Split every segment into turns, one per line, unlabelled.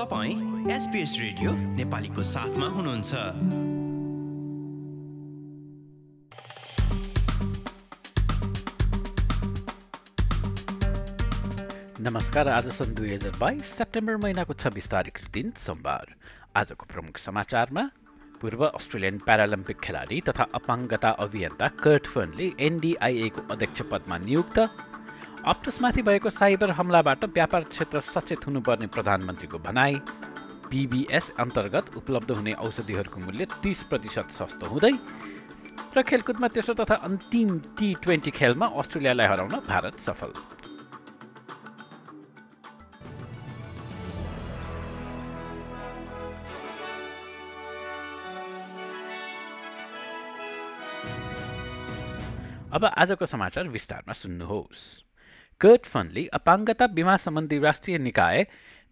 तपाईँ SBS radio नेपालीको साथमा हुनुहुन्छ।
नमस्कार आज सन् दुई हजार बाइस सेप्टेम्बर महिनाको छब्बिस तारिक दिन सोमबार। आजको प्रमुख समाचारमा पूर्व अस्ट्रेलियन प्यारालम्पिक खेलाडी तथा अपाङ्गता अभियन्ता कर्ट फनले एनडिआइएको अध्यक्ष पदमा नियुक्त अप्टसमाथि भएको साइबर हमलाबाट व्यापार क्षेत्र सचेत हुनुपर्ने प्रधानमन्त्रीको भनाई पिबिएस अन्तर्गत उपलब्ध हुने औषधिहरूको मूल्य तिस प्रतिशत सस्तो हुँदै र खेलकुदमा तेस्रो तथा अन्तिम टी ट्वेन्टी खेलमा अस्ट्रेलियालाई हराउन भारत सफल। अब आजको समाचार विस्तारमा सुन्नुहोस्। कर्ट फन्डले अपाङ्गता बिमा सम्बन्धी राष्ट्रिय निकाय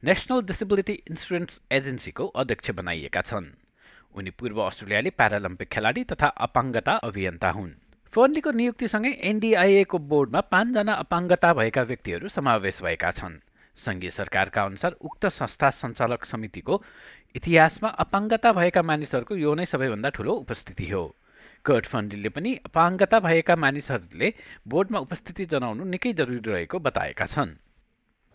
नेसनल डिसेबिलिटी इन्सुरेन्स एजेन्सीको अध्यक्ष बनाइएका छन् उनी पूर्व अस्ट्रेलियाली प्यारालम्पिक खेलाडी तथा अपाङ्गता अभियन्ता हुन् फन्डीको नियुक्तिसँगै एनडिआइएको बोर्डमा पाँचजना अपाङ्गता भएका व्यक्तिहरू समावेश भएका छन् सङ्घीय सरकारका अनुसार उक्त संस्था सञ्चालक समितिको इतिहासमा अपाङ्गता भएका मानिसहरूको यो नै सबैभन्दा ठुलो उपस्थिति हो कर्ट फन्डीले पनि अपाङ्गता भएका मानिसहरूले बोर्डमा उपस्थिति जनाउनु निकै जरुरी रहेको बताएका छन्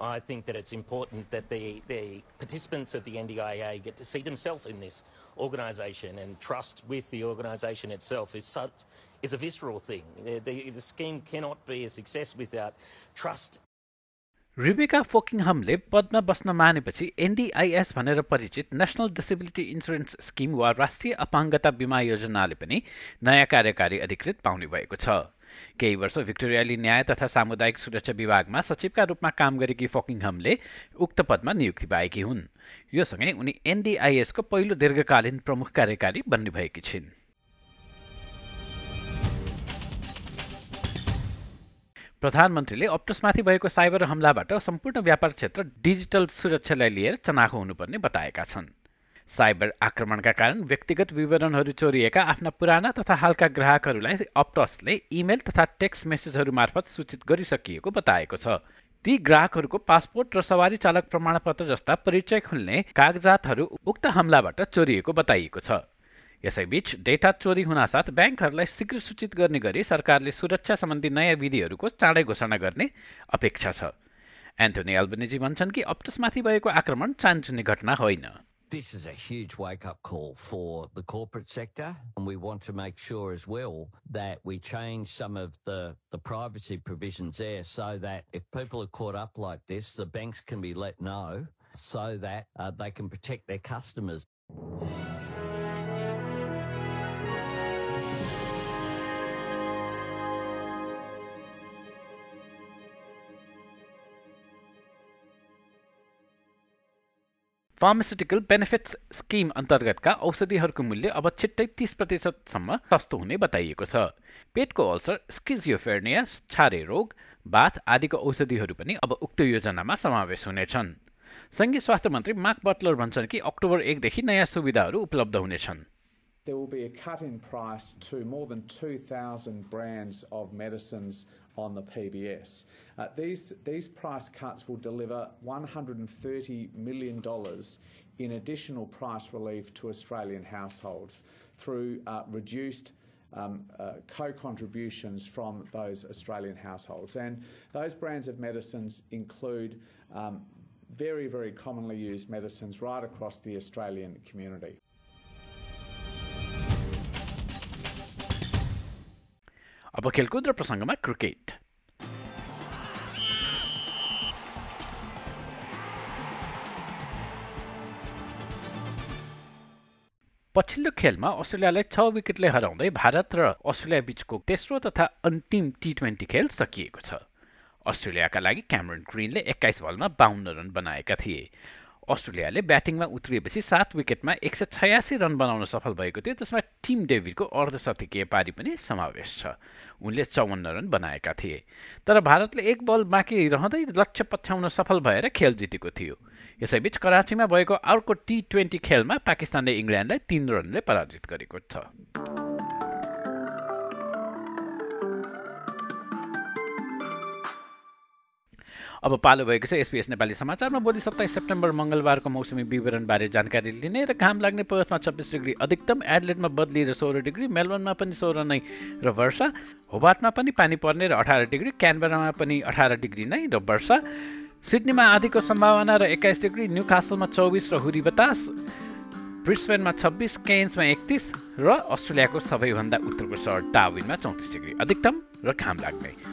I think that it's important that the, the participants of the NDIA get to see themselves in this organisation and trust with the organisation itself is such is a visceral thing. The, the, the scheme cannot be a success without trust
Rebecca फोकिङहमले पदमा बस्न मानेपछि एनडिआइएस भनेर परिचित national disability insurance scheme वा राष्ट्रिय अपाङ्गता बिमा योजनाले पनि नयाँ कार्यकारी अधिकृत पाउने भएको छ। केही वर्ष भिक्टोरियाली न्याय तथा सामुदायिक सुरक्षा विभागमा सचिवका रूपमा काम गरेकी फोकिङहमले उक्त पदमा नियुक्ति पाएकी हुन्। यो सँगै उनी एनडिआइएसको पहिलो दीर्घकालीन प्रमुख कार्यकारी बन्ने भएकी छिन्। प्रधानमन्त्रीले अप्टोसमाथि भएको साइबर हमलाबाट सम्पूर्ण व्यापार क्षेत्र डिजिटल सुरक्षालाई लिएर चनाखो हुनुपर्ने बताएका छन्। साइबर आक्रमणका कारण व्यक्तिगत विवरणहरू चोरिएका आफ्ना पुराना तथा हालका ग्राहकहरूलाई अप्टसले इमेल तथा टेक्स्ट मेसेजहरू मार्फत सूचित गरिसकिएको बताएको छ। ती ग्राहकहरूको पासपोर्ट र सवारी चालक प्रमाणपत्र जस्ता परिचय खुल्ने कागजातहरू उक्त हमलाबाट चोरिएको बताइएको छ। यसैबीच डेटा चोरी हुनासाथ ब्याङ्कहरूलाई शीघ्र सूचित गर्ने गरी सरकारले सुरक्षा सम्बन्धी नयाँ विधिहरूको चाँडै घोषणा गर्ने अपेक्षा छ एन्थोनी एल्बनिजी भन्छन् कि अप्टसमाथि भएको आक्रमण चान्चुने घटना होइन
This is a huge wake up call for the corporate sector, and we want to make sure as well that we change some of the, the privacy provisions there so that if people are caught up like this, the banks can be let know so that uh, they can protect their customers.
Pharmaceutical benefits scheme अन्तर्गतका औषधिहरूको मूल्य अब छिट्टै तिस प्रतिशतसम्म सस्तो हुने बताइएको छ। पेटको अल्सर स्किजियोफेर्निया छारे रोग बाथ आदिको औषधिहरू पनि अब उक्त योजनामा समावेश हुनेछन्। सङ्घीय स्वास्थ्य मन्त्री मार्क बटलर भन्छन् कि अक्टोबर एकदेखि नयाँ सुविधाहरू उपलब्ध हुनेछन्।
There will be a cut in price to more than 2,000 brands of medicines on the PBS. Uh, these, these price cuts will deliver $130 million in additional price relief to Australian households through uh, reduced um, uh, co-contributions from those Australian households. And those brands of medicines include um, very, very commonly used medicines right across the Australian community.
अब खेलकुद र प्रसङ्गमा cricket पछिल्लो खेलमा अस्ट्रेलियालाई छ विकेटले हराउँदै भारत र Australia बीचको तेस्रो तथा अन्तिम टी ट्वेन्टी खेल सकिएको छ। अस्ट्रेलियाका लागि क्यामरन ग्रिनले एक्काइस बलमा बाहन्न रन बनाएका थिए। अस्ट्रेलियाले ब्याटिङमा उत्रिएपछि सात विकेटमा एक सय छयासी रन बनाउन सफल भएको थियो। त्यसमा टिम डेभिडको अर्धशतकीय पारी पनि समावेश छ। उनले चौवन्न रन बनाएका थिए। तर भारतले एक बल बाँकी रहँदै लक्ष्य पछ्याउन सफल भएर खेल जितेको थियो। यसैबीच कराचीमा भएको अर्को टी ट्वेन्टी खेलमा पाकिस्तानले इङ्ल्यान्डलाई तीन रनले पराजित गरेको छ। अब पालो भएको छ एसपिएस नेपाली समाचारमा भोलि सत्ताइस सेप्टेम्बर मङ्गलबारको मौसमी विवरणबारे जानकारी लिने र घाम लाग्ने पर्थमा छब्बिस डिग्री अधिकतम एडलेटमा बदली र सोह्र डिग्री मेलबर्नमा पनि सोह्र नै र वर्षा होबाटमा पनि पानी पर्ने र अठार डिग्री क्यानबरामा पनि अठार डिग्री नै र वर्षा। सिडनीमा आधीको सम्भावना र एक्काइस डिग्री न्यू कासलमा चौबिस र हुरी बतास ब्रिस्बेनमा छब्बिस केन्समा एकतिस र अस्ट्रेलियाको सबैभन्दा उत्तरको सहर डाविनमा चौतिस डिग्री अधिकतम र घाम लाग्ने।